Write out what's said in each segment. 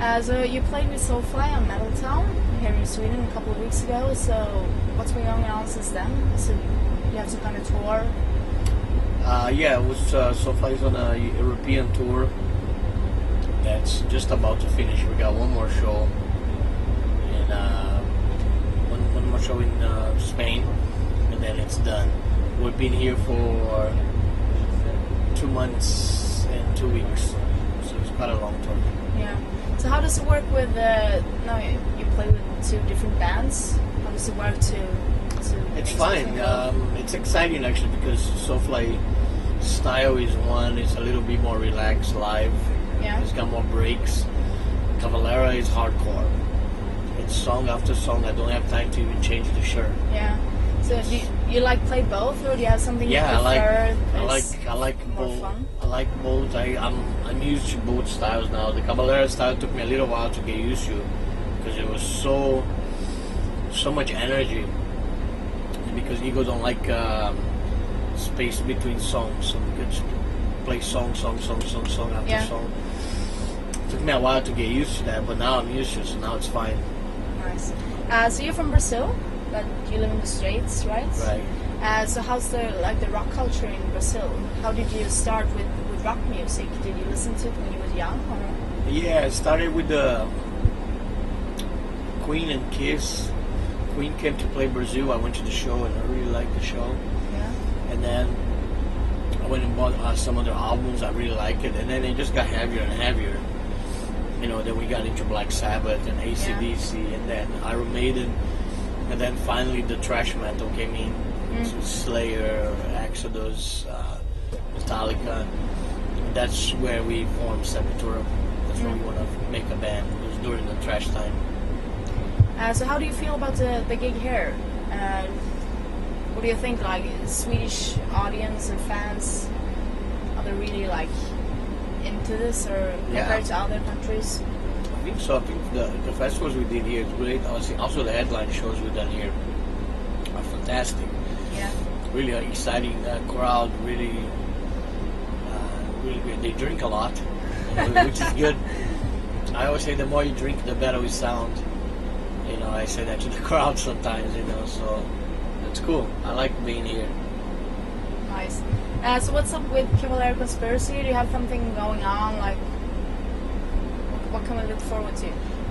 Uh, so you played with Soulfly on Metal Town here in Sweden a couple of weeks ago. So what's been going on since then? So you have some kind of tour. Uh, yeah, it was uh, Soulfly's on a European tour. That's just about to finish. We got one more show in uh, one, one more show in uh, Spain, and then it's done. We've been here for two months and two weeks, so it's quite a long tour. Yeah. Does it work with? Uh, no, you you play with two different bands. How does it work to? to It's fine. Um, it's exciting actually because Soulfly style is one. It's a little bit more relaxed live. yeah. It's got more breaks. Cavalera is hardcore. It's song after song. I don't have time to even change the shirt. Yeah. So do you, you like play both, or do you have something Yeah, you I like. I like. I like both. fun? I like both. I, I'm. I'm used to both styles now. The Cavalera style took me a little while to get used to because it was so, so much energy. Because Igor don't like um, space between songs, so we could just play song, song, song, song, song after Yeah. song. took me a while to get used to that, but now I'm used to it, so now it's fine. Nice. Uh, so you're from Brazil, but you live in the States, right? Right. Uh, so how's the like the rock culture in Brazil? How did you start with, with rock music? Did you listen to it when you were young? Or? Yeah, it started with the Queen and Kiss. Queen came to play Brazil. I went to the show and I really liked the show. Yeah. And then I went and bought uh, some of their albums. I really like it. And then it just got heavier and heavier. You know, then we got into Black Sabbath and ACDC and then Iron Maiden. And then finally the thrash metal came in. So Slayer, Exodus, uh, Metallica. That's where we formed Sepultura. That's where we want to make a band. It was during the thrash time. Uh, so how do you feel about the, the gig here? Uh, what do you think? Like Swedish audience and fans, are they really like into this, or Yeah. compared to other countries? I think so. I think the, the festivals we did here is great. Also, also the headline shows we've done here are fantastic. Yeah. Really uh, exciting uh, crowd. Really, uh, really good. They drink a lot, which is good. I always say the more you drink, the better we sound. You know, I say that to the crowd sometimes. You know, so it's cool. I like being here. Nice. Uh, so what's up with Cavalera Conspiracy? Do you have something going on? Like, what, can we look forward to?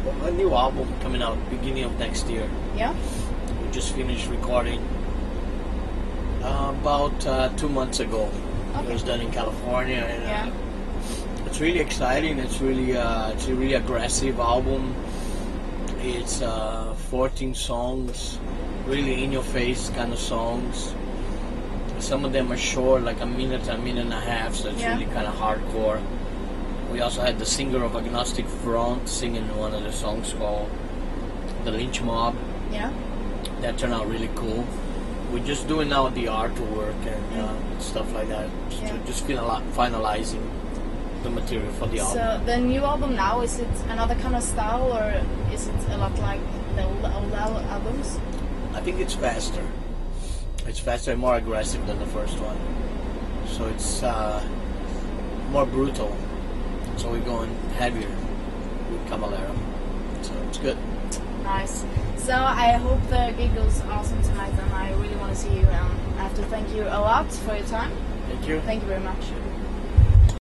Well, a new album coming out beginning of next year. Yeah. We just finished recording uh, about uh, two months ago. It was done in California, and Yeah. uh, it's really exciting. It's really uh, it's a really aggressive album. It's uh, 14 songs, really in your face kind of songs. Some of them are short, like a minute, a minute and a half, so it's Yeah. really kind of hardcore. We also had the singer of Agnostic Front singing one of the songs called "The Lynch Mob." Yeah. that turned out really cool. We're just doing now the artwork and uh, stuff like that. Just, Yeah. just finali- finalizing the material for the album. So the new album now is it another kind of style, or is it a lot like the old, old albums? I think it's faster. It's faster and more aggressive than the first one. So it's uh, more brutal. So we're going heavier with Cavalera. So it's good. Nice. So I hope the gig goes awesome tonight, and I really want to see you. And I have to thank you a lot for your time. Thank you. Thank you very much.